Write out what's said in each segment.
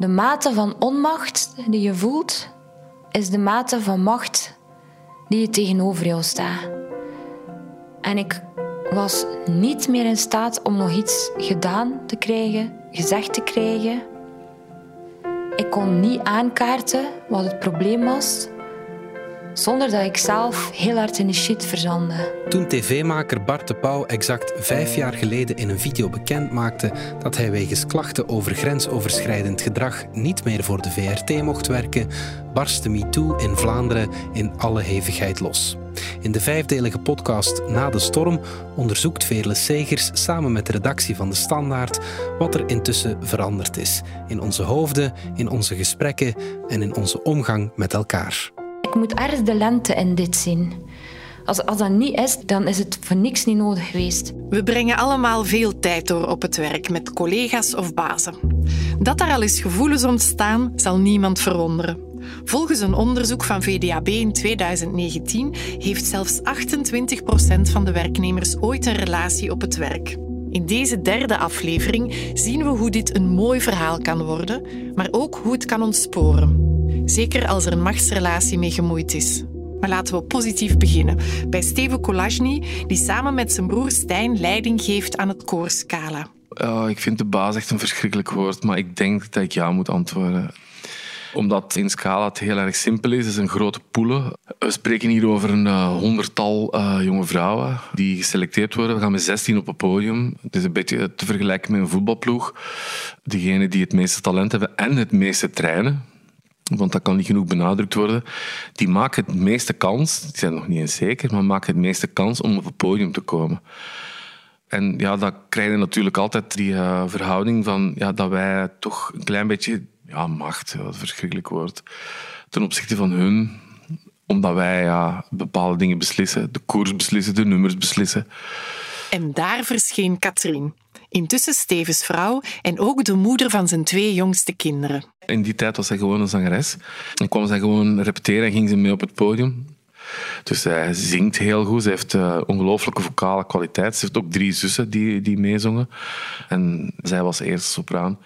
De mate van onmacht die je voelt, is de mate van macht die je tegenover jou staat. En ik was niet meer in staat om nog iets gedaan te krijgen, gezegd te krijgen. Ik kon niet aankaarten wat het probleem was, zonder dat ik zelf heel hard in de shit verzandde. Toen tv-maker Bart de Pauw exact vijf jaar geleden in een video bekend maakte dat hij wegens klachten over grensoverschrijdend gedrag niet meer voor de VRT mocht werken, barstte MeToo in Vlaanderen in alle hevigheid los. In de vijfdelige podcast Na de Storm onderzoekt Veerle Segers samen met de redactie van De Standaard wat er intussen veranderd is. In onze hoofden, in onze gesprekken en in onze omgang met elkaar. Ik moet ergens de lente in dit zien. Als, als dat niet is, dan is het voor niks niet nodig geweest. We brengen allemaal veel tijd door op het werk met collega's of bazen. Dat daar al eens gevoelens ontstaan, zal niemand verwonderen. Volgens een onderzoek van VDAB in 2019 heeft zelfs 28% van de werknemers ooit een relatie op het werk. In deze derde aflevering zien we hoe dit een mooi verhaal kan worden, maar ook hoe het kan ontsporen. Zeker als er een machtsrelatie mee gemoeid is. Maar laten we positief beginnen. Bij Steven Kolajny, die samen met zijn broer Stijn leiding geeft aan het koorscala. Uh, ik vind de baas echt een verschrikkelijk woord, maar ik denk dat ik ja moet antwoorden omdat in Scala het heel erg simpel is. Het is een grote poelen. We spreken hier over een uh, honderdtal uh, jonge vrouwen die geselecteerd worden. We gaan met 16 op het podium. Het is een beetje te vergelijken met een voetbalploeg. Degene die het meeste talent hebben en het meeste trainen want dat kan niet genoeg benadrukt worden, die maken het meeste kans, die zijn nog niet eens zeker, maar maken het meeste kans om op het podium te komen. En ja, dan krijg je natuurlijk altijd die uh, verhouding van ja, dat wij toch een klein beetje ja, macht, dat verschrikkelijk woord, ten opzichte van hun, omdat wij ja, bepaalde dingen beslissen, de koers beslissen, de nummers beslissen. En daar verscheen Katrien. Intussen Stevens vrouw en ook de moeder van zijn twee jongste kinderen. In die tijd was zij gewoon een zangeres. En kwam zij gewoon repeteren en ging ze mee op het podium. Dus zij zingt heel goed. Ze heeft uh, ongelooflijke vocale kwaliteit. Ze heeft ook drie zussen die, die meezongen. En zij was eerste sopraan.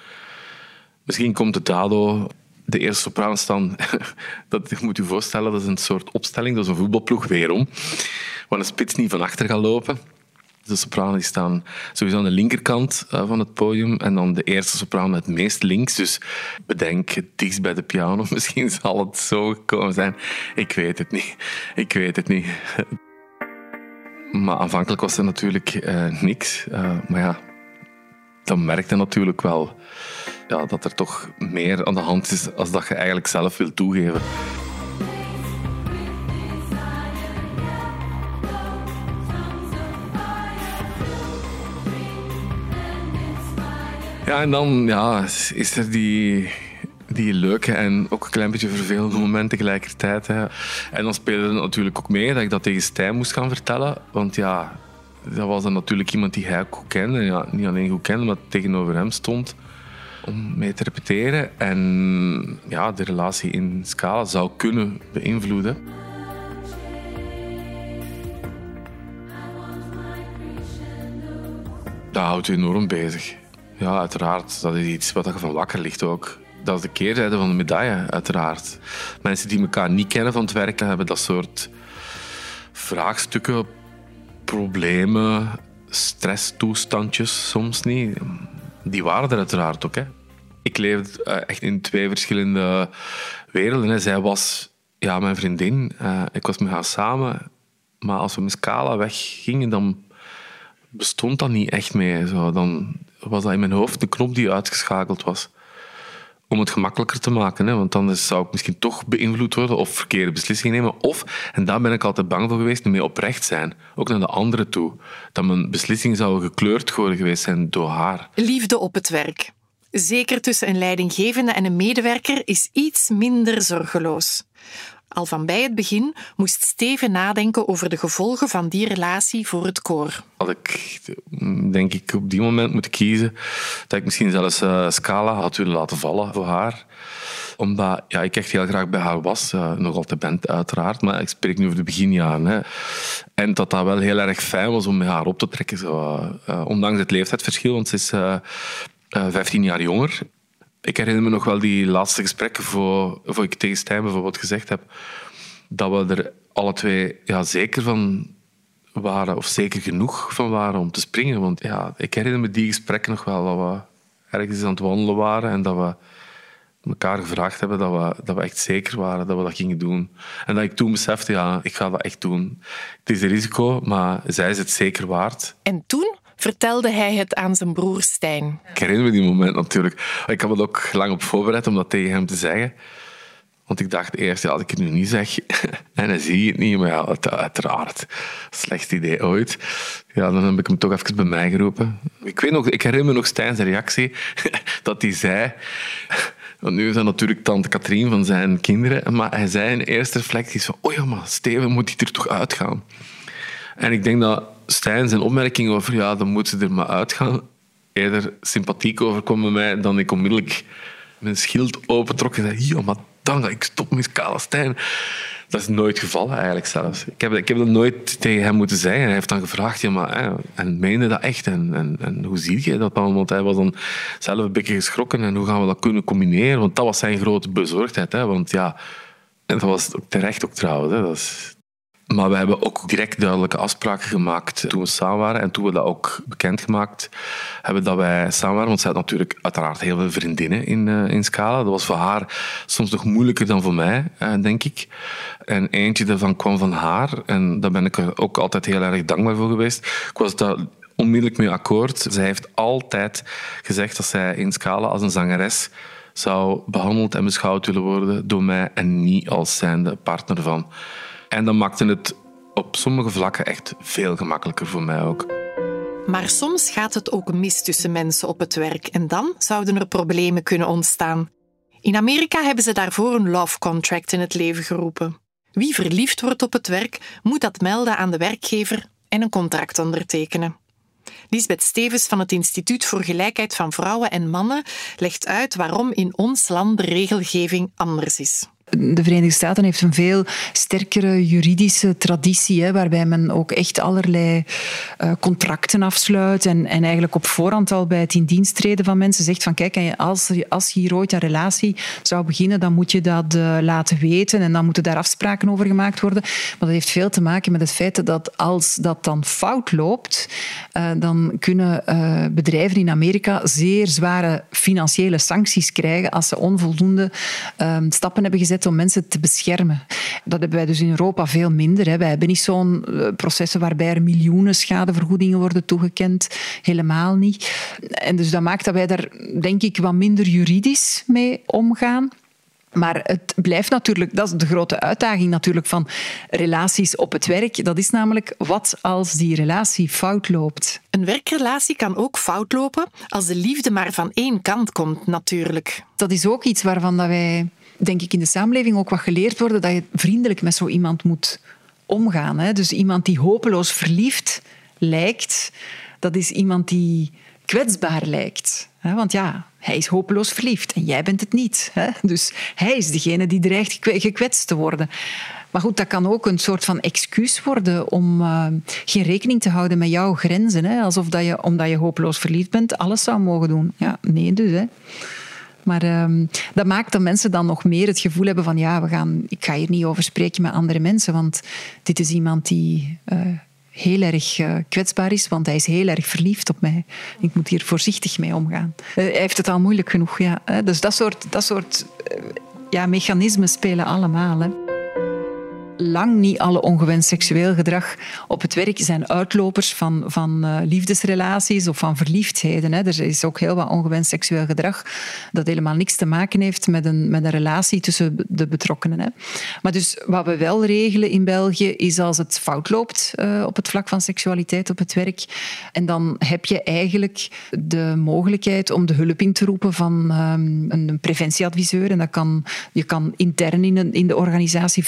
Misschien komt het daardoor de eerste sopraan staan, dat moet je voorstellen, dat is een soort opstelling, dat is een voetbalploeg, weerom, waar een spits niet van achter gaat lopen. De sopranen staan sowieso aan de linkerkant eh, van het podium en dan de eerste sopraan het meest links. Dus bedenk het dichtst bij de piano. Misschien zal het zo gekomen zijn. Ik weet het niet. Ik weet het niet. Maar aanvankelijk was er natuurlijk uh, niks. Uh, maar ja, dan merkte natuurlijk wel ja, dat er toch meer aan de hand is als dat je eigenlijk zelf wil toegeven. Ja, en dan ja, is er die, die leuke en ook een klein beetje vervelende momenten tegelijkertijd. En dan speelde het natuurlijk ook mee dat ik dat tegen Stijn moest gaan vertellen. Want ja, dat was dan natuurlijk iemand die hij ook goed kende. Ja, niet alleen goed kende, maar tegenover hem stond om mee te repeteren. En ja, de relatie in Scala zou kunnen beïnvloeden. Dat houdt je enorm bezig. Ja, uiteraard. Dat is iets wat je van wakker ligt ook. Dat is de keerzijde van de medaille, uiteraard. Mensen die elkaar niet kennen van het werken hebben dat soort vraagstukken, problemen, stresstoestandjes soms niet. Die waren er uiteraard ook. Hè. Ik leefde eh, echt in twee verschillende werelden. Zij was ja, mijn vriendin. Uh, ik was met haar samen. Maar als we met Scala weggingen, dan bestond dat niet echt meer. Zo. Dan, was dat in mijn hoofd de knop die uitgeschakeld was. Om het gemakkelijker te maken, hè? want anders zou ik misschien toch beïnvloed worden of verkeerde beslissingen nemen. Of, en daar ben ik altijd bang voor geweest, mee oprecht zijn. Ook naar de anderen toe. Dat mijn beslissingen zouden gekleurd worden geweest zijn door haar. Liefde op het werk. Zeker tussen een leidinggevende en een medewerker is iets minder zorgeloos. Al van bij het begin moest Steven nadenken over de gevolgen van die relatie voor het koor. Had ik, denk ik, op die moment moeten kiezen dat ik misschien zelfs uh, Scala had willen laten vallen voor haar omdat ja, ik echt heel graag bij haar was. Uh, nog altijd ben, uiteraard, maar ik spreek nu over de beginjaren. Hè. En dat dat wel heel erg fijn was om met haar op te trekken. Zo, uh, ondanks het leeftijdsverschil, want ze is 15 jaar jonger. Ik herinner me nog wel die laatste gesprekken voor, voor ik tegen Stijn bijvoorbeeld gezegd heb dat we er alle twee ja, zeker van waren, of zeker genoeg van waren om te springen. Want ja, ik herinner me die gesprekken nog wel, dat we ergens aan het wandelen waren en dat we elkaar gevraagd hebben dat we, dat we echt zeker waren dat we dat gingen doen. En dat ik toen besefte, ja, ik ga dat echt doen. Het is een risico, maar zij is het zeker waard. En toen vertelde hij het aan zijn broer Stijn. Ik herinner me die moment natuurlijk. Ik heb het ook lang op voorbereid om dat tegen hem te zeggen. Want ik dacht eerst, ja, als ik het nu niet zeg en dan zie je het niet, maar ja, uiteraard, slecht idee ooit. Ja, dan heb ik hem toch even bij mij geroepen. Ik weet nog, ik herinner me nog Stijn's reactie, dat hij zei... Want nu is dat natuurlijk tante Katrien van zijn kinderen, maar hij zei in eerste reflectie oh ja, maar Steven moet hij er toch uitgaan. En ik denk dat Stijn zijn opmerking over, ja, dan moet ze er maar uitgaan, eerder sympathiek overkwam bij mij dan ik onmiddellijk mijn schild opentrok en zei, ja, maar dan ik stop met Kale Stijn. Dat is nooit gevallen eigenlijk zelfs. Ik heb, ik heb dat nooit tegen hem moeten zeggen. Hij heeft dan gevraagd, ja, maar, hè, en meende dat echt? En, en, hoe zie je dat dan? Want hij was dan zelf een beetje geschrokken. En hoe gaan we dat kunnen combineren? Want dat was zijn grote bezorgdheid. Hè? Want ja, en dat was terecht ook trouwens. Dat maar we hebben ook direct duidelijke afspraken gemaakt toen we samen waren. En toen we dat ook bekendgemaakt hebben dat wij samen waren. Want zij had natuurlijk uiteraard heel veel vriendinnen in, uh, in Scala. Dat was voor haar soms nog moeilijker dan voor mij, uh, denk ik. En eentje daarvan kwam van haar. En daar ben ik er ook altijd heel erg dankbaar voor geweest. Ik was daar onmiddellijk mee akkoord. Zij heeft altijd gezegd dat zij in Scala als een zangeres zou behandeld en beschouwd willen worden door mij en niet als zijnde partner van. En dat maakte het op sommige vlakken echt veel gemakkelijker voor mij ook. Maar soms gaat het ook mis tussen mensen op het werk en dan zouden er problemen kunnen ontstaan. In Amerika hebben ze daarvoor een love contract in het leven geroepen. Wie verliefd wordt op het werk, moet dat melden aan de werkgever en een contract ondertekenen. Lisbeth Stevens van het Instituut voor Gelijkheid van Vrouwen en Mannen legt uit waarom in ons land de regelgeving anders is de Verenigde Staten heeft een veel sterkere juridische traditie, hè, waarbij men ook echt allerlei uh, contracten afsluit en, en eigenlijk op voorhand al bij het in dienst treden van mensen zegt van kijk, als, als hier ooit een relatie zou beginnen, dan moet je dat uh, laten weten en dan moeten daar afspraken over gemaakt worden. Maar dat heeft veel te maken met het feit dat als dat dan fout loopt, uh, dan kunnen bedrijven in Amerika zeer zware financiële sancties krijgen als ze onvoldoende ehm, stappen hebben gezet om mensen te beschermen. Dat hebben wij dus in Europa veel minder. Hè. Wij hebben niet zo'n eh, processen waarbij er miljoenen schadevergoedingen worden toegekend. Helemaal niet. En dus dat maakt dat wij daar, denk ik, wat minder juridisch mee omgaan. Maar het blijft natuurlijk, dat is de grote uitdaging natuurlijk van relaties op het werk. Dat is namelijk wat als die relatie fout loopt. Een werkrelatie kan ook fout lopen als de liefde maar van één kant komt, natuurlijk. Dat is ook iets waarvan dat wij denk ik, in de samenleving ook wat geleerd worden dat je vriendelijk met zo iemand moet omgaan. Hè? Dus iemand die hopeloos verliefd lijkt, dat is iemand die kwetsbaar lijkt. Want ja, hij is hopeloos verliefd en jij bent het niet. Dus hij is degene die dreigt gekwetst te worden. Maar goed, dat kan ook een soort van excuus worden om uh, geen rekening te houden met jouw grenzen. Hè? Alsof dat je, omdat je hopeloos verliefd bent, alles zou mogen doen. Ja, nee dus. Hè. Maar um, dat maakt dat mensen dan nog meer het gevoel hebben van ja, we gaan, ik ga hier niet over spreken met andere mensen, want dit is iemand die uh, heel erg uh, kwetsbaar is, want hij is heel erg verliefd op mij. Ik moet hier voorzichtig mee omgaan. Uh, hij heeft het al moeilijk genoeg, ja. Dus dat soort, dat soort ja, mechanismen spelen allemaal. Lang niet alle ongewenst seksueel gedrag op het werk zijn uitlopers van, van uh, liefdesrelaties of van verliefdheden. Hè. Er is ook heel wat ongewenst seksueel gedrag dat helemaal niks te maken heeft met een, met een relatie tussen de betrokkenen. Hè. Maar dus wat we wel regelen in België is als het fout loopt uh, op het vlak van seksualiteit op het werk. En dan heb je eigenlijk de mogelijkheid om de hulp in te roepen van um, een preventieadviseur. En dat kan, je kan intern in, een, in de organisatie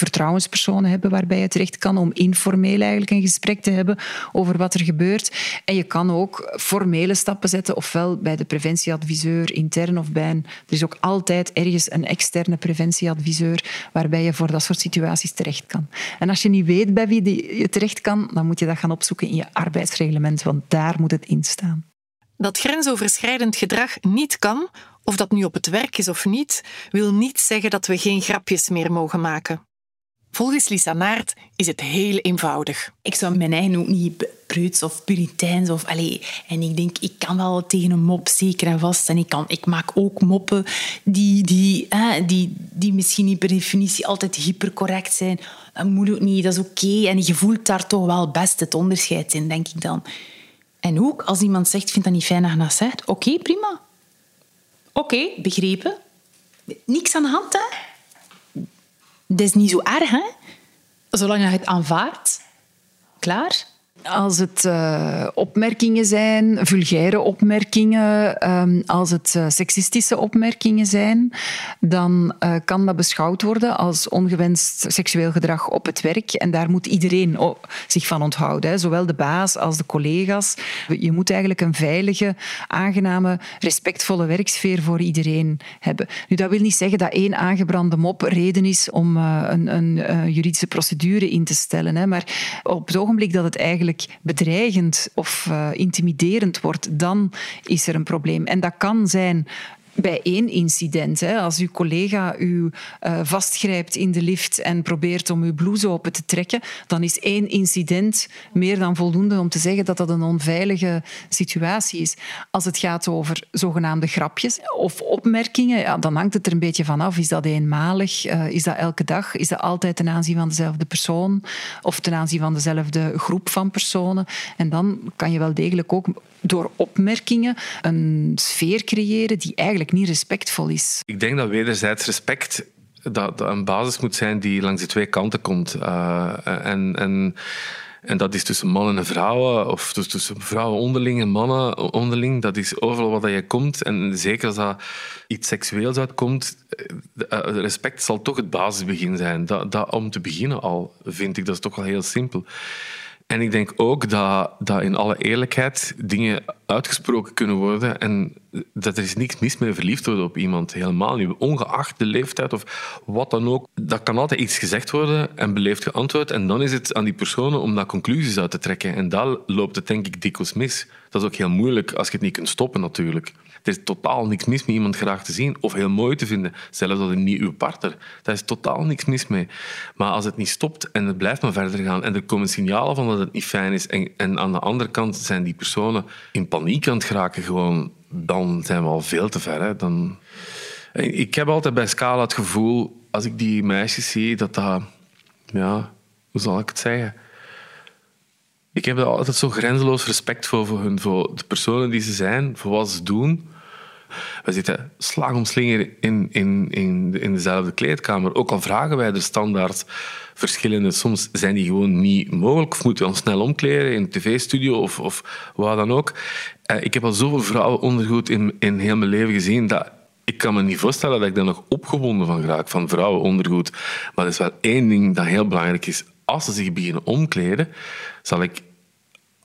hebben waarbij je terecht kan om informeel eigenlijk een gesprek te hebben over wat er gebeurt. En je kan ook formele stappen zetten, ofwel bij de preventieadviseur intern of bij een... Er is ook altijd ergens een externe preventieadviseur waarbij je voor dat soort situaties terecht kan. En als je niet weet bij wie je terecht kan, dan moet je dat gaan opzoeken in je arbeidsreglement, want daar moet het in staan. Dat grensoverschrijdend gedrag niet kan Of dat nu op het werk is of niet, wil niet zeggen dat we geen grapjes meer mogen maken. Volgens Lisa Naert is het heel eenvoudig. Ik zou mijn eigen ook niet preuts of puriteins of allee, en ik denk ik kan wel tegen een mop zeker en vast en ik kan ik maak ook moppen die die, die, die misschien niet per definitie altijd hypercorrect zijn. Dat moet ook niet, dat is oké en je voelt daar toch wel best het onderscheid in, denk ik dan. En ook als iemand zegt, vind dat niet fijn dat je zegt, oké, prima. Oké, begrepen. Niks aan de hand, hè? Dat is niet zo erg, hè? Zolang je het aanvaardt. Klaar? Als het uh, opmerkingen zijn, vulgaire opmerkingen, um, als het uh, seksistische opmerkingen zijn, dan uh, kan dat beschouwd worden als ongewenst seksueel gedrag op het werk. En daar moet iedereen zich van onthouden, zowel de baas als de collega's. Je moet eigenlijk een veilige, aangename, respectvolle werksfeer voor iedereen hebben. Nu, dat wil niet zeggen dat één aangebrande mop reden is om een, een juridische procedure in te stellen. Hè. Maar op het ogenblik dat het eigenlijk bedreigend of uh, intimiderend wordt, dan is er een probleem. En dat kan zijn bij één incident. Hè. Als uw collega u uh, vastgrijpt in de lift en probeert om uw blouse open te trekken, dan is één incident meer dan voldoende om te zeggen dat dat een onveilige situatie is. Als het gaat over zogenaamde grapjes of opmerkingen, ja, dan hangt het er een beetje van af. Is dat eenmalig? Uh, is dat elke dag? Is dat altijd ten aanzien van dezelfde persoon? Of ten aanzien van dezelfde groep van personen? En dan kan je wel degelijk ook door opmerkingen een sfeer creëren die eigenlijk niet respectvol is. Ik denk dat wederzijds respect dat, een basis moet zijn die langs de twee kanten komt. Uh, en, en, en dat is tussen mannen en vrouwen, of tussen vrouwen onderling en mannen onderling. Dat is overal waar je komt. En zeker als dat iets seksueels uitkomt, eh, respect zal toch het basisbegin zijn. Dat, dat, om te beginnen al, vind ik, dat is toch wel heel simpel. En ik denk ook dat, dat in alle eerlijkheid dingen uitgesproken kunnen worden en dat er is niks mis mee verliefd worden op iemand. Helemaal niet. Ongeacht de leeftijd of wat dan ook. Dat kan altijd iets gezegd worden en beleefd geantwoord. En dan is het aan die personen om daar conclusies uit te trekken. En daar loopt het denk ik dikwijls mis. Dat is ook heel moeilijk als je het niet kunt stoppen natuurlijk. Er is totaal niks mis met iemand graag te zien of heel mooi te vinden. Zelfs als het niet uw partner. Daar is totaal niks mis mee. Maar als het niet stopt en het blijft maar verder gaan en er komen signalen van dat het niet fijn is en, en aan de andere kant zijn die personen in paniek aan het geraken gewoon, dan zijn we al veel te ver. Hè. Dan... Ik heb altijd bij Scala het gevoel, als ik die meisjes zie, dat dat... Ja, hoe zal ik het zeggen? Ik heb er altijd zo grenzeloos respect voor, voor hun, voor de personen die ze zijn, voor wat ze doen. We zitten slag om slinger in, in, in, in dezelfde kleedkamer. Ook al vragen wij de standaard verschillende. Soms zijn die gewoon niet mogelijk. Of moeten we ons snel omkleden in een tv-studio of, of wat dan ook. Eh, ik heb al zoveel vrouwen ondergoed in, in heel mijn leven gezien dat ik kan me niet voorstellen dat ik daar nog opgewonden van raak, van vrouwen ondergoed. Maar er is wel één ding dat heel belangrijk is. Als ze zich beginnen omkleden, zal ik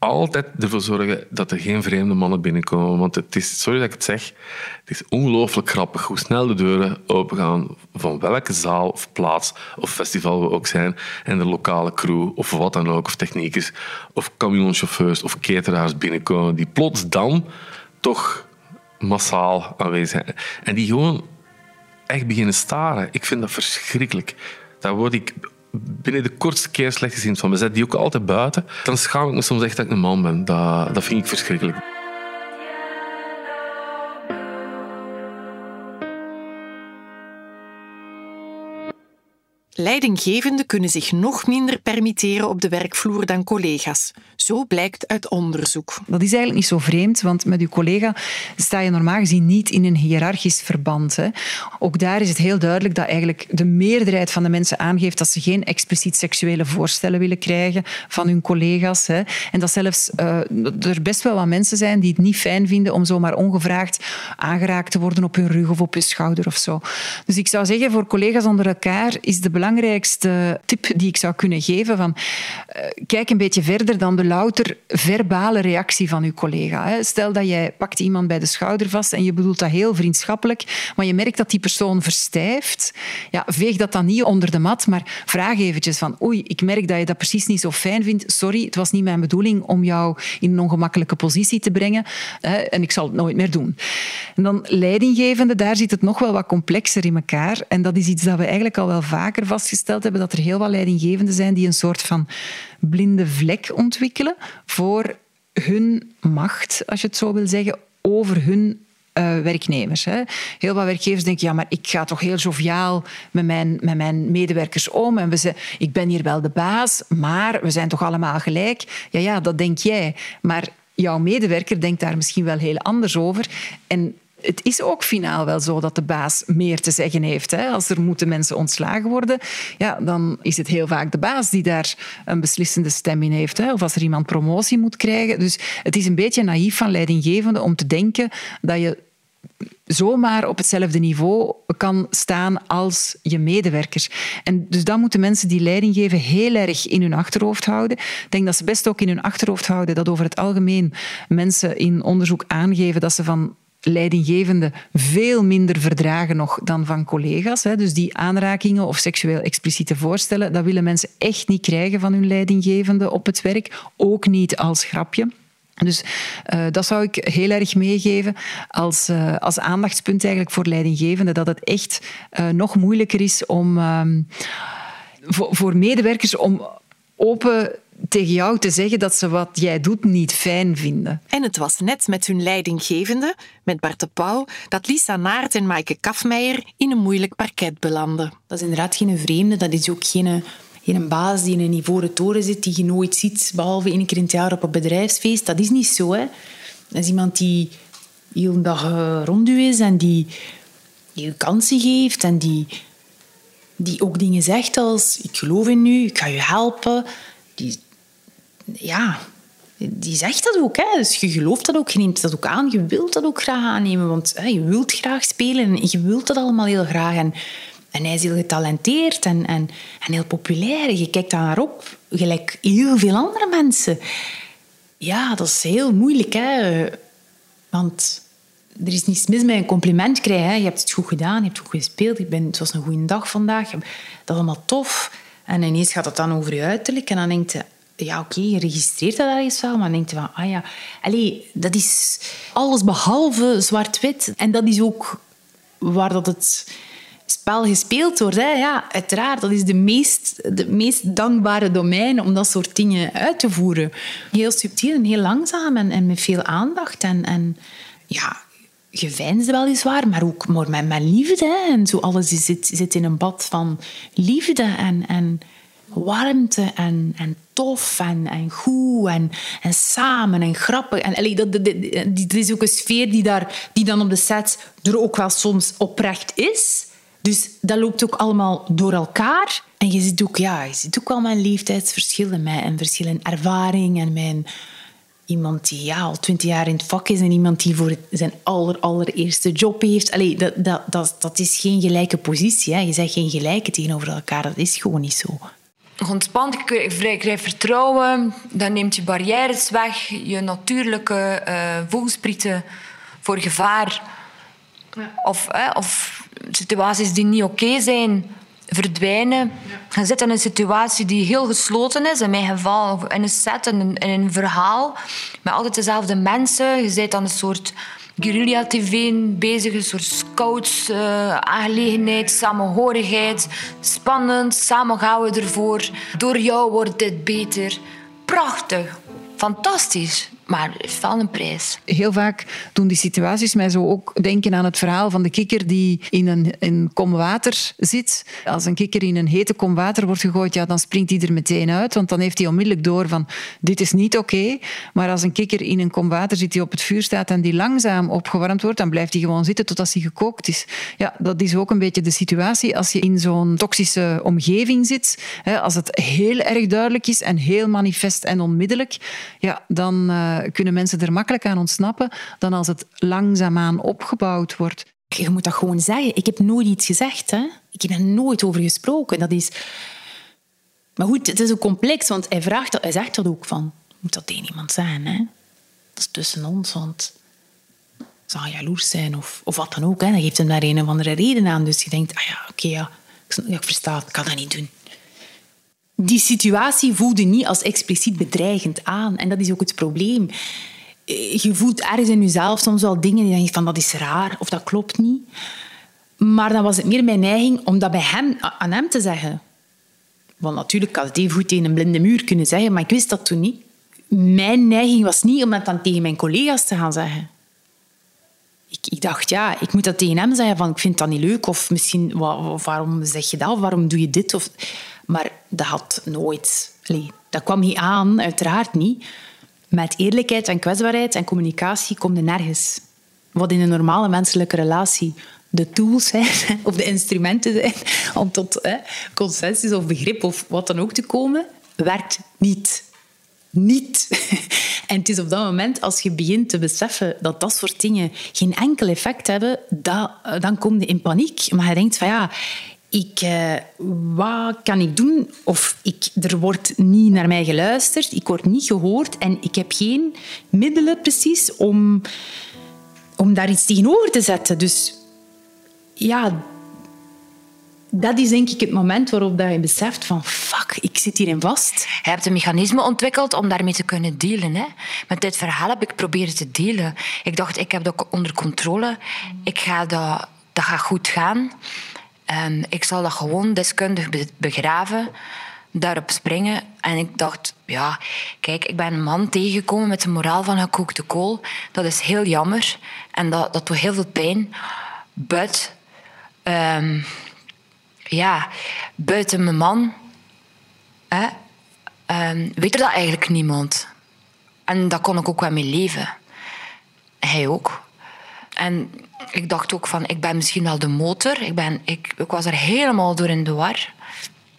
altijd ervoor zorgen dat er geen vreemde mannen binnenkomen. Want het is, sorry dat ik het zeg, het is ongelooflijk grappig hoe snel de deuren opengaan van welke zaal of plaats of festival we ook zijn. En de lokale crew of wat dan ook, of techniekers, of camionchauffeurs of cateraars binnenkomen, die plots dan toch massaal aanwezig zijn. En die gewoon echt beginnen staren. Ik vind dat verschrikkelijk. Daar word ik binnen de kortste keer slecht gezien van. We zetten die ook altijd buiten. Dan schaam ik me soms echt dat ik een man ben. Dat, dat vind ik verschrikkelijk. Leidinggevenden kunnen zich nog minder permitteren op de werkvloer dan collega's. Zo blijkt uit onderzoek. Dat is eigenlijk niet zo vreemd, want met uw collega sta je normaal gezien niet in een hiërarchisch verband. Hè. Ook daar is het heel duidelijk dat eigenlijk de meerderheid van de mensen aangeeft dat ze geen expliciet seksuele voorstellen willen krijgen van hun collega's. Hè. En dat zelfs uh, er best wel wat mensen zijn die het niet fijn vinden om zomaar ongevraagd aangeraakt te worden op hun rug of op hun schouder of zo. Dus ik zou zeggen, voor collega's onder elkaar is de belangrijkste tip die ik zou kunnen geven van uh, kijk een beetje verder dan de louter verbale reactie van je collega. Stel dat jij pakt iemand bij de schouder vast en je bedoelt dat heel vriendschappelijk, maar je merkt dat die persoon verstijft. Ja, veeg dat dan niet onder de mat, maar vraag eventjes van oei, ik merk dat je dat precies niet zo fijn vindt. Sorry, het was niet mijn bedoeling om jou in een ongemakkelijke positie te brengen en ik zal het nooit meer doen. En dan leidinggevende, daar zit het nog wel wat complexer in elkaar. En dat is iets dat we eigenlijk al wel vaker vastgesteld hebben, dat er heel wat leidinggevenden zijn die een soort van blinde vlek ontwikkelen voor hun macht, als je het zo wil zeggen, over hun uh, werknemers. Hè. Heel wat werkgevers denken, ja, maar ik ga toch heel joviaal met mijn, met mijn medewerkers om. En we zijn, ik ben hier wel de baas, maar we zijn toch allemaal gelijk? Ja, ja, dat denk jij. Maar jouw medewerker denkt daar misschien wel heel anders over. En het is ook finaal wel zo dat de baas meer te zeggen heeft. Hè. Als er moeten mensen ontslagen worden, ja, dan is het heel vaak de baas die daar een beslissende stem in heeft. Hè. Of als er iemand promotie moet krijgen. Dus het is een beetje naïef van leidinggevende om te denken dat je zomaar op hetzelfde niveau kan staan als je medewerkers. En dus dat moeten mensen die leiding geven heel erg in hun achterhoofd houden. Ik denk dat ze best ook in hun achterhoofd houden dat over het algemeen mensen in onderzoek aangeven dat ze van leidinggevende veel minder verdragen nog dan van collega's. Dus die aanrakingen of seksueel expliciete voorstellen, dat willen mensen echt niet krijgen van hun leidinggevende op het werk. Ook niet als grapje. Dus uh, dat zou ik heel erg meegeven als, uh, als aandachtspunt eigenlijk voor leidinggevenden, dat het echt uh, nog moeilijker is om voor, voor medewerkers om open tegen jou te zeggen dat ze wat jij doet niet fijn vinden. En het was net met hun leidinggevende, met Bart de Pauw, dat Lisa Naert en Maaike Kafmeijer in een moeilijk parket belanden. Dat is inderdaad geen vreemde, dat is ook geen, geen baas die in een ivoren toren zit, die je nooit ziet, behalve één keer in het jaar op een bedrijfsfeest. Dat is niet zo. Hè. Dat is iemand die heel dag uh, rond u is en die je kansen geeft en die, die ook dingen zegt als ik geloof in u, ik ga je helpen. Die ja, die zegt dat ook. Hè. Dus je gelooft dat ook, je neemt dat ook aan, je wilt dat ook graag aannemen, want hè, je wilt graag spelen en je wilt dat allemaal heel graag. En, en hij is heel getalenteerd en, en, en heel populair. Je kijkt daar naar op, gelijk heel veel andere mensen. Ja, dat is heel moeilijk, hè. Want er is niets mis met een compliment krijgen. Hè. Je hebt het goed gedaan, je hebt goed gespeeld, je bent, het was een goede dag vandaag. Dat is allemaal tof. En ineens gaat het dan over je uiterlijk en dan denkt je ja, oké, je registreert dat ergens wel, maar denkt van, ah ja, allee, dat is alles behalve zwart-wit. En dat is ook waar dat het spel gespeeld wordt. Hè. Ja, uiteraard, dat is de meest, de meest dankbare domein om dat soort dingen uit te voeren. Heel subtiel en heel langzaam en, en met veel aandacht. En, en ja, geveinsd weliswaar, maar ook met, met liefde. En zo alles zit, zit in een bad van liefde en... en warmte en, en tof en, en goed en, en samen en grappig. En, dat, dat, dat, is ook een sfeer die, daar, die dan op de set er ook wel soms oprecht is. Dus dat loopt ook allemaal door elkaar. En je ziet ook, ja, je ziet ook wel mijn leeftijdsverschillen, mijn verschil in ervaring en mijn iemand die ja, al twintig jaar in het vak is en iemand die voor zijn aller, allereerste job heeft. Allee, dat, dat, dat, dat is geen gelijke positie. Hè. Je zegt geen gelijke tegenover elkaar. Dat is gewoon niet zo ontspannen, je krijgt vertrouwen, dan neemt je barrières weg, je natuurlijke uh, voelsprieten voor gevaar of, of situaties die niet oké zijn verdwijnen. Je zit in een situatie die heel gesloten is, in mijn geval, in een set, in in een verhaal, met altijd dezelfde mensen. Je zit aan een soort guerrilla-tv bezig, een soort scouts-aangelegenheid, uh, samenhorigheid. Spannend, samen gaan we ervoor. Door jou wordt dit beter. Prachtig, fantastisch maar het wel een prijs. Heel vaak doen die situaties mij zo ook denken aan het verhaal van de kikker die in een, een kom water zit. Als een kikker in een hete kom water wordt gegooid, ja, dan springt hij er meteen uit, want dan heeft hij onmiddellijk door van dit is niet oké. Maar als een kikker in een kom water zit die op het vuur staat en die langzaam opgewarmd wordt, dan blijft hij gewoon zitten totdat hij gekookt is. Ja, dat is ook een beetje de situatie als je in zo'n toxische omgeving zit. Als het heel erg duidelijk is en heel manifest en onmiddellijk, ja, dan uh, kunnen mensen er makkelijk aan ontsnappen dan als het langzaamaan opgebouwd wordt. Je moet dat gewoon zeggen. Ik heb nooit iets gezegd. Hè? Ik heb er nooit over gesproken. Dat is... Maar goed, het is ook complex, want hij, vraagt dat, hij zegt dat ook van. moet dat tegen iemand zijn. Hè? Dat is tussen ons, want gaan jaloers zijn of, of wat dan ook. Hè? Geeft hem daar een of andere reden aan. Dus je denkt, ah ja, oké, ja, ik, ik versta het, ik kan dat niet doen. Die situatie voelde niet als expliciet bedreigend aan. En dat is ook het probleem. Je voelt ergens in jezelf soms wel dingen die je van dat is raar of dat klopt niet. Maar dan was het meer mijn neiging om dat bij hem, aan hem te zeggen. Want natuurlijk had even goed tegen een blinde muur kunnen zeggen, maar ik wist dat toen niet. Mijn neiging was niet om dat dan tegen mijn collega's te gaan zeggen. Ik, ik dacht, ja, ik moet dat tegen hem zeggen, van ik vind dat niet leuk, of misschien, waarom zeg je dat, of waarom doe je dit? Of, maar dat had nooit... dat kwam niet aan, uiteraard niet. Met eerlijkheid en kwetsbaarheid en communicatie komt er nergens. Wat in een normale menselijke relatie de tools zijn, of de instrumenten zijn om tot hè, consensus of begrip of wat dan ook te komen, werkt niet. Niet. En het is op dat moment, als je begint te beseffen dat dat soort dingen geen enkel effect hebben, dat, dan kom je in paniek. Maar je denkt van ja, ik, eh, wat kan ik doen? Of ik, er wordt niet naar mij geluisterd, ik word niet gehoord en ik heb geen middelen precies om, om daar iets tegenover te zetten. Dus ja, dat is denk ik het moment waarop je beseft van fuck, ik zit hierin vast. Je hebt een mechanisme ontwikkeld om daarmee te kunnen dealen. Hè? Met dit verhaal heb ik proberen te delen. Ik dacht, ik heb dat onder controle. Ik ga dat, dat gaat goed gaan. Ik zal dat gewoon deskundig begraven, daarop springen. En ik dacht, ja, kijk, ik ben een man tegengekomen met de moraal van gekookte kool. Dat is heel jammer en dat, dat doet heel veel pijn. But Ehm, ja, buiten mijn man hè, ehm, weet er dat eigenlijk niemand. En daar kon ik ook wel mee leven. Hij ook. En ik dacht ook van, ik ben misschien wel de motor. Ik, ben, ik, ik was er helemaal door in de war.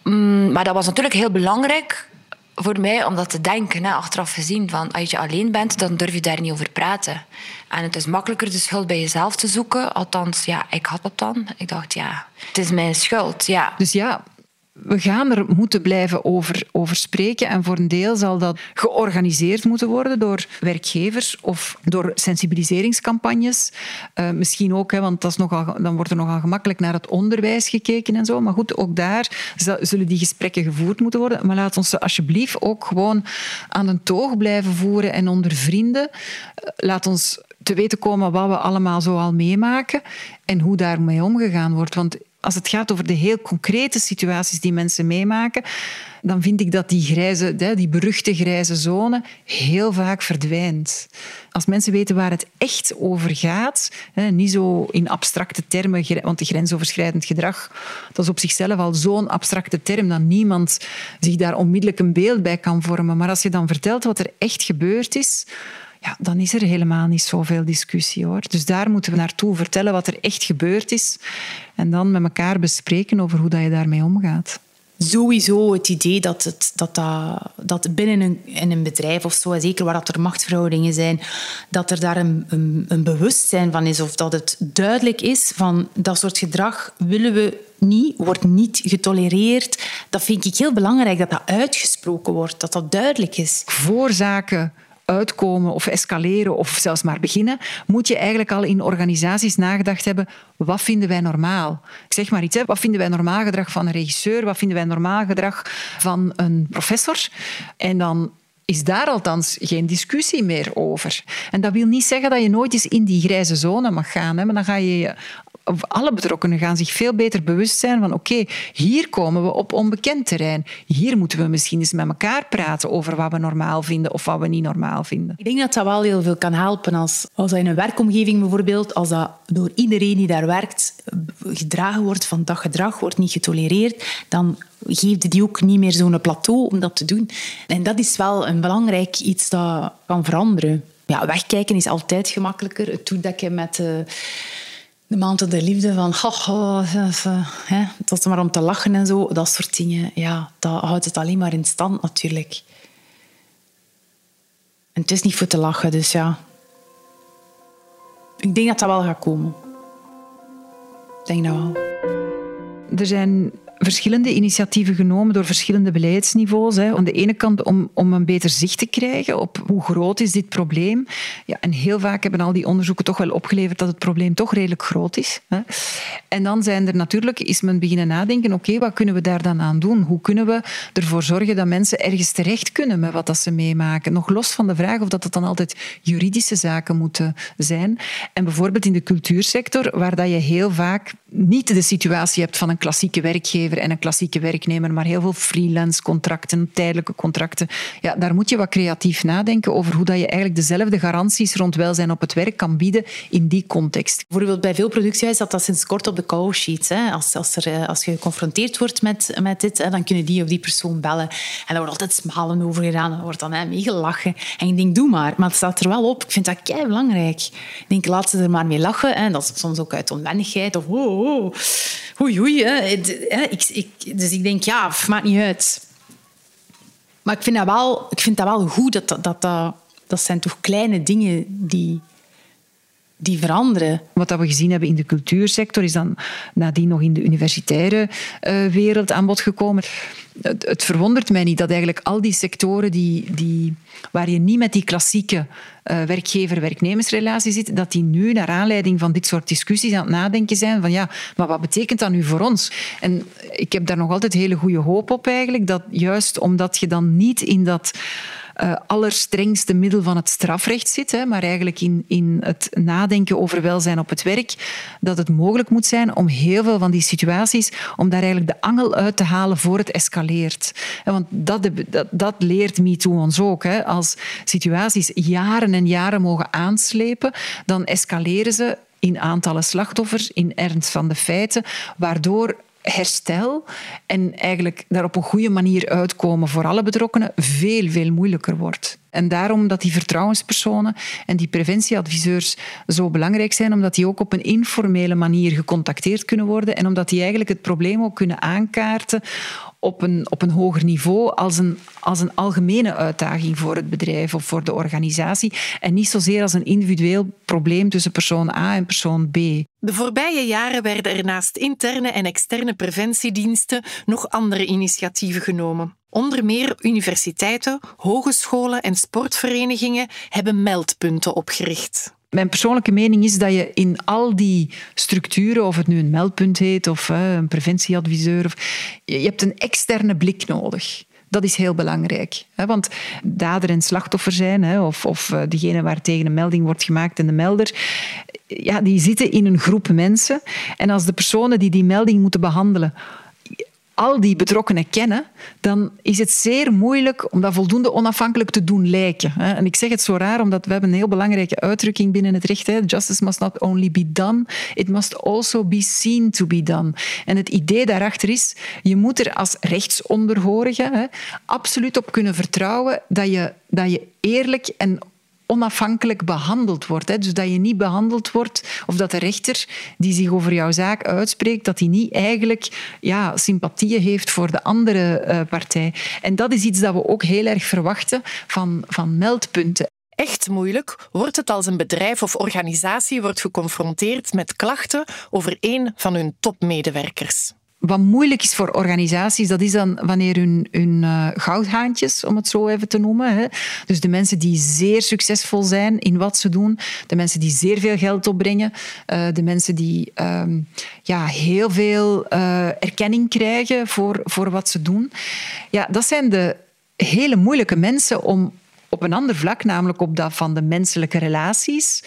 Mm, maar dat was natuurlijk heel belangrijk voor mij om dat te denken, hè, achteraf gezien. Van, als je alleen bent, dan durf je daar niet over praten. En het is makkelijker de schuld bij jezelf te zoeken. Althans, ja, ik had dat dan. Ik dacht, ja, het is mijn schuld. Ja. Dus ja, we gaan er moeten blijven over, over spreken. En voor een deel zal dat georganiseerd moeten worden door werkgevers of door sensibiliseringscampagnes. Uh, misschien ook, hè, want dat is nogal, dan wordt er nogal gemakkelijk naar het onderwijs gekeken en zo. Maar goed, ook daar zullen die gesprekken gevoerd moeten worden. Maar laat ons ze alsjeblieft ook gewoon aan een toog blijven voeren en onder vrienden. Eh, laat ons te weten komen wat we allemaal zo al meemaken en hoe daarmee omgegaan wordt. Want als het gaat over de heel concrete situaties die mensen meemaken, dan vind ik dat die grijze, die beruchte grijze zone heel vaak verdwijnt. Als mensen weten waar het echt over gaat, niet zo in abstracte termen, want grensoverschrijdend gedrag, dat is op zichzelf al zo'n abstracte term dat niemand zich daar onmiddellijk een beeld bij kan vormen. Maar als je dan vertelt wat er echt gebeurd is, ja, dan is er helemaal niet zoveel discussie hoor. Dus daar moeten we naartoe vertellen wat er echt gebeurd is en dan met elkaar bespreken over hoe dat je daarmee omgaat. Sowieso het idee dat, het, dat, dat, dat binnen een, in een bedrijf of zo, zeker waar dat er machtsverhoudingen zijn, dat er daar een, een, een bewustzijn van is of dat het duidelijk is van dat soort gedrag willen we niet, wordt niet getolereerd. Dat vind ik heel belangrijk, dat dat uitgesproken wordt, dat dat duidelijk is. Voorzaken uitkomen of escaleren of zelfs maar beginnen, moet je eigenlijk al in organisaties nagedacht hebben, wat vinden wij normaal? Ik zeg maar iets, hè, wat vinden wij normaal gedrag van een regisseur, wat vinden wij normaal gedrag van een professor? En dan is daar althans geen discussie meer over. En dat wil niet zeggen dat je nooit eens in die grijze zone mag gaan, hè, maar dan ga je je alle betrokkenen gaan zich veel beter bewust zijn van oké, hier komen we op onbekend terrein. Hier moeten we misschien eens met elkaar praten over wat we normaal vinden of wat we niet normaal vinden. Ik denk dat dat wel heel veel kan helpen als, als dat in een werkomgeving bijvoorbeeld, als dat door iedereen die daar werkt gedragen wordt van dat gedrag wordt niet getolereerd, dan geeft die ook niet meer zo'n plateau om dat te doen. En dat is wel een belangrijk iets dat kan veranderen. Ja, wegkijken is altijd gemakkelijker. Het toedekken met... Uh, de maanden de liefde van hè, tot maar om te lachen en zo, dat soort dingen, ja, dat houdt het alleen maar in stand natuurlijk. En het is niet voor te lachen, dus ja. Ik denk dat dat wel gaat komen. Ik denk dat wel. Er zijn verschillende initiatieven genomen door verschillende beleidsniveaus. Hè. Aan de ene kant om, om een beter zicht te krijgen op hoe groot is dit probleem. Ja, en heel vaak hebben al die onderzoeken toch wel opgeleverd dat het probleem toch redelijk groot is. Hè. En dan zijn er natuurlijk, is men beginnen nadenken, oké, wat kunnen we daar dan aan doen? Hoe kunnen we ervoor zorgen dat mensen ergens terecht kunnen met wat dat ze meemaken? Nog los van de vraag of dat het dan altijd juridische zaken moeten zijn. En bijvoorbeeld in de cultuursector, waar dat je heel vaak niet de situatie hebt van een klassieke werkgever en een klassieke werknemer, maar heel veel freelance contracten, tijdelijke contracten. Ja, daar moet je wat creatief nadenken over hoe dat je eigenlijk dezelfde garanties rond welzijn op het werk kan bieden in die context. Bijvoorbeeld bij veel productiehuizen dat dat sinds kort op de call sheets. Hè. Als, als, er, eh, als je geconfronteerd wordt met, met dit, hè, dan kunnen die of die persoon bellen. En daar wordt altijd smalen over gedaan. Er wordt dan hè, meegelachen. En ik denk, doe maar. Maar het staat er wel op. Ik vind dat kei belangrijk. Ik denk, laat ze er maar mee lachen. Hè. Dat is soms ook uit onwennigheid. Of, oh, oh. Oei, oei. Hè. Ik, ik, dus ik denk, ja, maakt niet uit. Maar ik vind dat wel, ik vind dat wel goed. Dat, dat, dat, dat zijn toch kleine dingen die, die veranderen. Wat we gezien hebben in de cultuursector is dan nadien nog in de universitaire uh, wereld aan bod gekomen. Het, het, verwondert mij niet dat eigenlijk al die sectoren die, die, waar je niet met die klassieke uh, werkgever-werknemersrelatie zit, dat die nu naar aanleiding van dit soort discussies aan het nadenken zijn van ja, maar wat betekent dat nu voor ons? En ik heb daar nog altijd hele goede hoop op eigenlijk, dat juist omdat je dan niet in dat uh, allerstrengste middel van het strafrecht zit, hè, maar eigenlijk in, in het nadenken over welzijn op het werk, dat het mogelijk moet zijn om heel veel van die situaties, om daar eigenlijk de angel uit te halen voor het escaleert. Want dat, dat, dat leert MeToo ons ook. Hè. Als situaties jaren en jaren mogen aanslepen, dan escaleren ze in aantallen slachtoffers, in ernst van de feiten, waardoor herstel en eigenlijk daar op een goede manier uitkomen voor alle betrokkenen veel, veel moeilijker wordt. En daarom dat die vertrouwenspersonen en die preventieadviseurs zo belangrijk zijn, omdat die ook op een informele manier gecontacteerd kunnen worden en omdat die eigenlijk het probleem ook kunnen aankaarten op een, op een hoger niveau als een, als een algemene uitdaging voor het bedrijf of voor de organisatie en niet zozeer als een individueel probleem tussen persoon A en persoon B. De voorbije jaren werden er naast interne en externe preventiediensten nog andere initiatieven genomen. Onder meer universiteiten, hogescholen en sportverenigingen hebben meldpunten opgericht mijn persoonlijke mening is dat je in al die structuren, of het nu een meldpunt heet of een preventieadviseur, of, je hebt een externe blik nodig. Dat is heel belangrijk. Want dader en slachtoffer zijn, of, of eh, degene waar tegen een melding wordt gemaakt en de melder, ja, die zitten in een groep mensen. En als de personen die die melding moeten behandelen al die betrokkenen kennen, dan is het zeer moeilijk om dat voldoende onafhankelijk te doen lijken. En ik zeg het zo raar, omdat we hebben een heel belangrijke uitdrukking binnen het recht. Justice must not only be done, it must also be seen to be done. En het idee daarachter is, je moet er als rechtsonderhorige absoluut op kunnen vertrouwen dat je, dat je eerlijk en onafhankelijk behandeld wordt. Hè. Dus dat je niet behandeld wordt, of dat de rechter die zich over jouw zaak uitspreekt, dat hij niet eigenlijk ja, sympathieën heeft voor de andere uh, partij. En dat is iets dat we ook heel erg verwachten van, van meldpunten. Echt moeilijk wordt het als een bedrijf of organisatie wordt geconfronteerd met klachten over een van hun topmedewerkers wat moeilijk is voor organisaties, dat is dan wanneer hun, hun uh, goudhaantjes, om het zo even te noemen, hè, dus de mensen die zeer succesvol zijn in wat ze doen, de mensen die zeer veel geld opbrengen, uh, de mensen die um, ja, heel veel uh, erkenning krijgen voor, voor wat ze doen. Ja, dat zijn de hele moeilijke mensen om op een ander vlak, namelijk op dat van de menselijke relaties,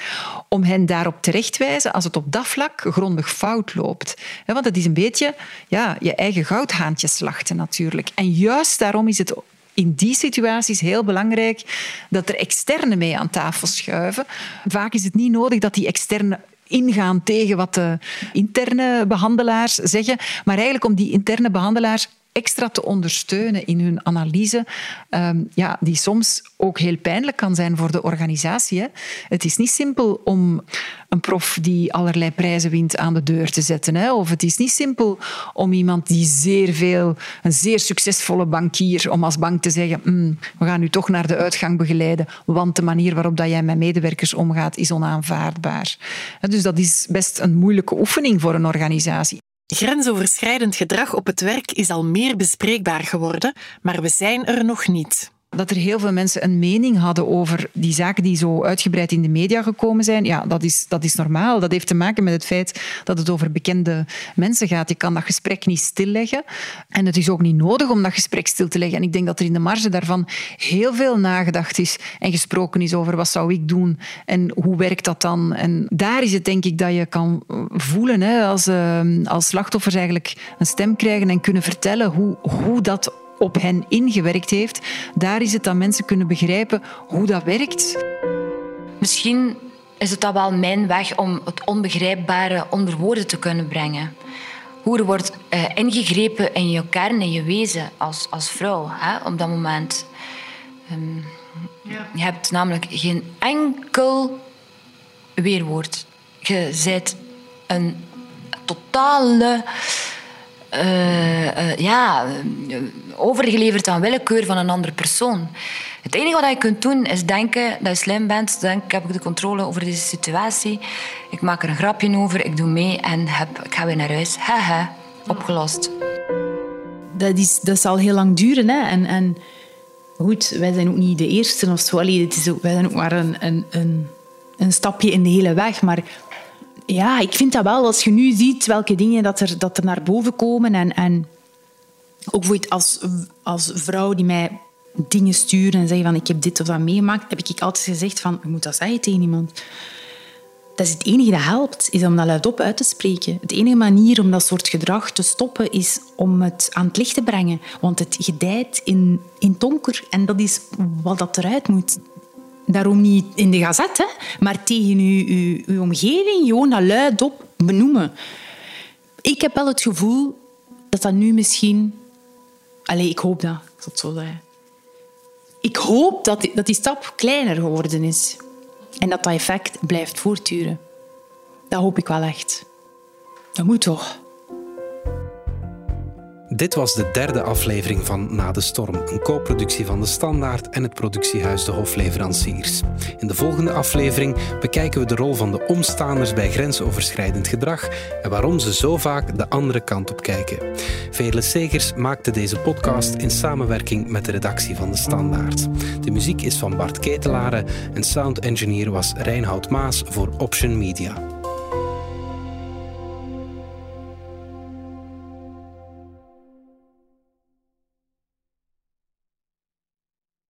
om hen daarop terecht te wijzen als het op dat vlak grondig fout loopt. Want het is een beetje ja, je eigen goudhaantje slachten natuurlijk. En juist daarom is het in die situaties heel belangrijk dat er externe mee aan tafel schuiven. Vaak is het niet nodig dat die externe ingaan tegen wat de interne behandelaars zeggen, maar eigenlijk om die interne behandelaars extra te ondersteunen in hun analyse, ehm, ja, die soms ook heel pijnlijk kan zijn voor de organisatie. Hè. Het is niet simpel om een prof die allerlei prijzen wint aan de deur te zetten. Hè. Of het is niet simpel om iemand die zeer veel, een zeer succesvolle bankier, om als bank te zeggen, mm, we gaan u toch naar de uitgang begeleiden, want de manier waarop dat jij met medewerkers omgaat is onaanvaardbaar. Dus dat is best een moeilijke oefening voor een organisatie. Grensoverschrijdend gedrag op het werk is al meer bespreekbaar geworden, maar we zijn er nog niet dat er heel veel mensen een mening hadden over die zaken die zo uitgebreid in de media gekomen zijn. Ja, dat is, dat is normaal. Dat heeft te maken met het feit dat het over bekende mensen gaat. Je kan dat gesprek niet stilleggen. En het is ook niet nodig om dat gesprek stil te leggen. En ik denk dat er in de marge daarvan heel veel nagedacht is en gesproken is over wat zou ik doen en hoe werkt dat dan. En daar is het denk ik dat je kan voelen hè, als, uh, als slachtoffers eigenlijk een stem krijgen en kunnen vertellen hoe, hoe dat op hen ingewerkt heeft. Daar is het dat mensen kunnen begrijpen hoe dat werkt. Misschien is het dan wel mijn weg om het onbegrijpbare onder woorden te kunnen brengen. Hoe er wordt uh, ingegrepen in je kern, in je wezen als, als vrouw hè, op dat moment. Um, ja. Je hebt namelijk geen enkel weerwoord. Je bent een totale uh, uh, ja, overgeleverd aan willekeur van een andere persoon. Het enige wat je kunt doen is denken dat je slim bent. Denk, ik heb de controle over deze situatie. Ik maak er een grapje over, ik doe mee en heb, ik ga weer naar huis. Haha, opgelost. Dat, is, dat zal heel lang duren. Hè? En, en goed, wij zijn ook niet de eerste of zo. Is ook, wij zijn ook maar een, een, een, een stapje in de hele weg. Maar ja, ik vind dat wel, als je nu ziet welke dingen dat er, dat er naar boven komen en, en ook als, als vrouw die mij dingen sturen en zeggen van ik heb dit of dat meegemaakt, heb ik altijd gezegd van, je moet dat zeggen tegen iemand. Dat is het enige dat helpt, is om dat luidop uit te spreken. De enige manier om dat soort gedrag te stoppen is om het aan het licht te brengen. Want het gedijt in, in donker en dat is wat dat eruit moet. Daarom niet in de gazet, hè, maar tegen uw, uw, omgeving gewoon dat luidop benoemen. Ik heb wel het gevoel dat dat nu misschien... Allee, ik hoop dat, ik zo. Ik hoop dat die, dat die stap kleiner geworden is. En dat dat effect blijft voortduren. Dat hoop ik wel echt. Dat moet toch. Dit was de derde aflevering van Na de Storm, een co-productie van De Standaard en het productiehuis De Hofleveranciers. In de volgende aflevering bekijken we de rol van de omstaanders bij grensoverschrijdend gedrag en waarom ze zo vaak de andere kant op kijken. Veerle Segers maakte deze podcast in samenwerking met de redactie van De Standaard. De muziek is van Bart Ketelaren en sound engineer was Reinhoud Maas voor Option Media.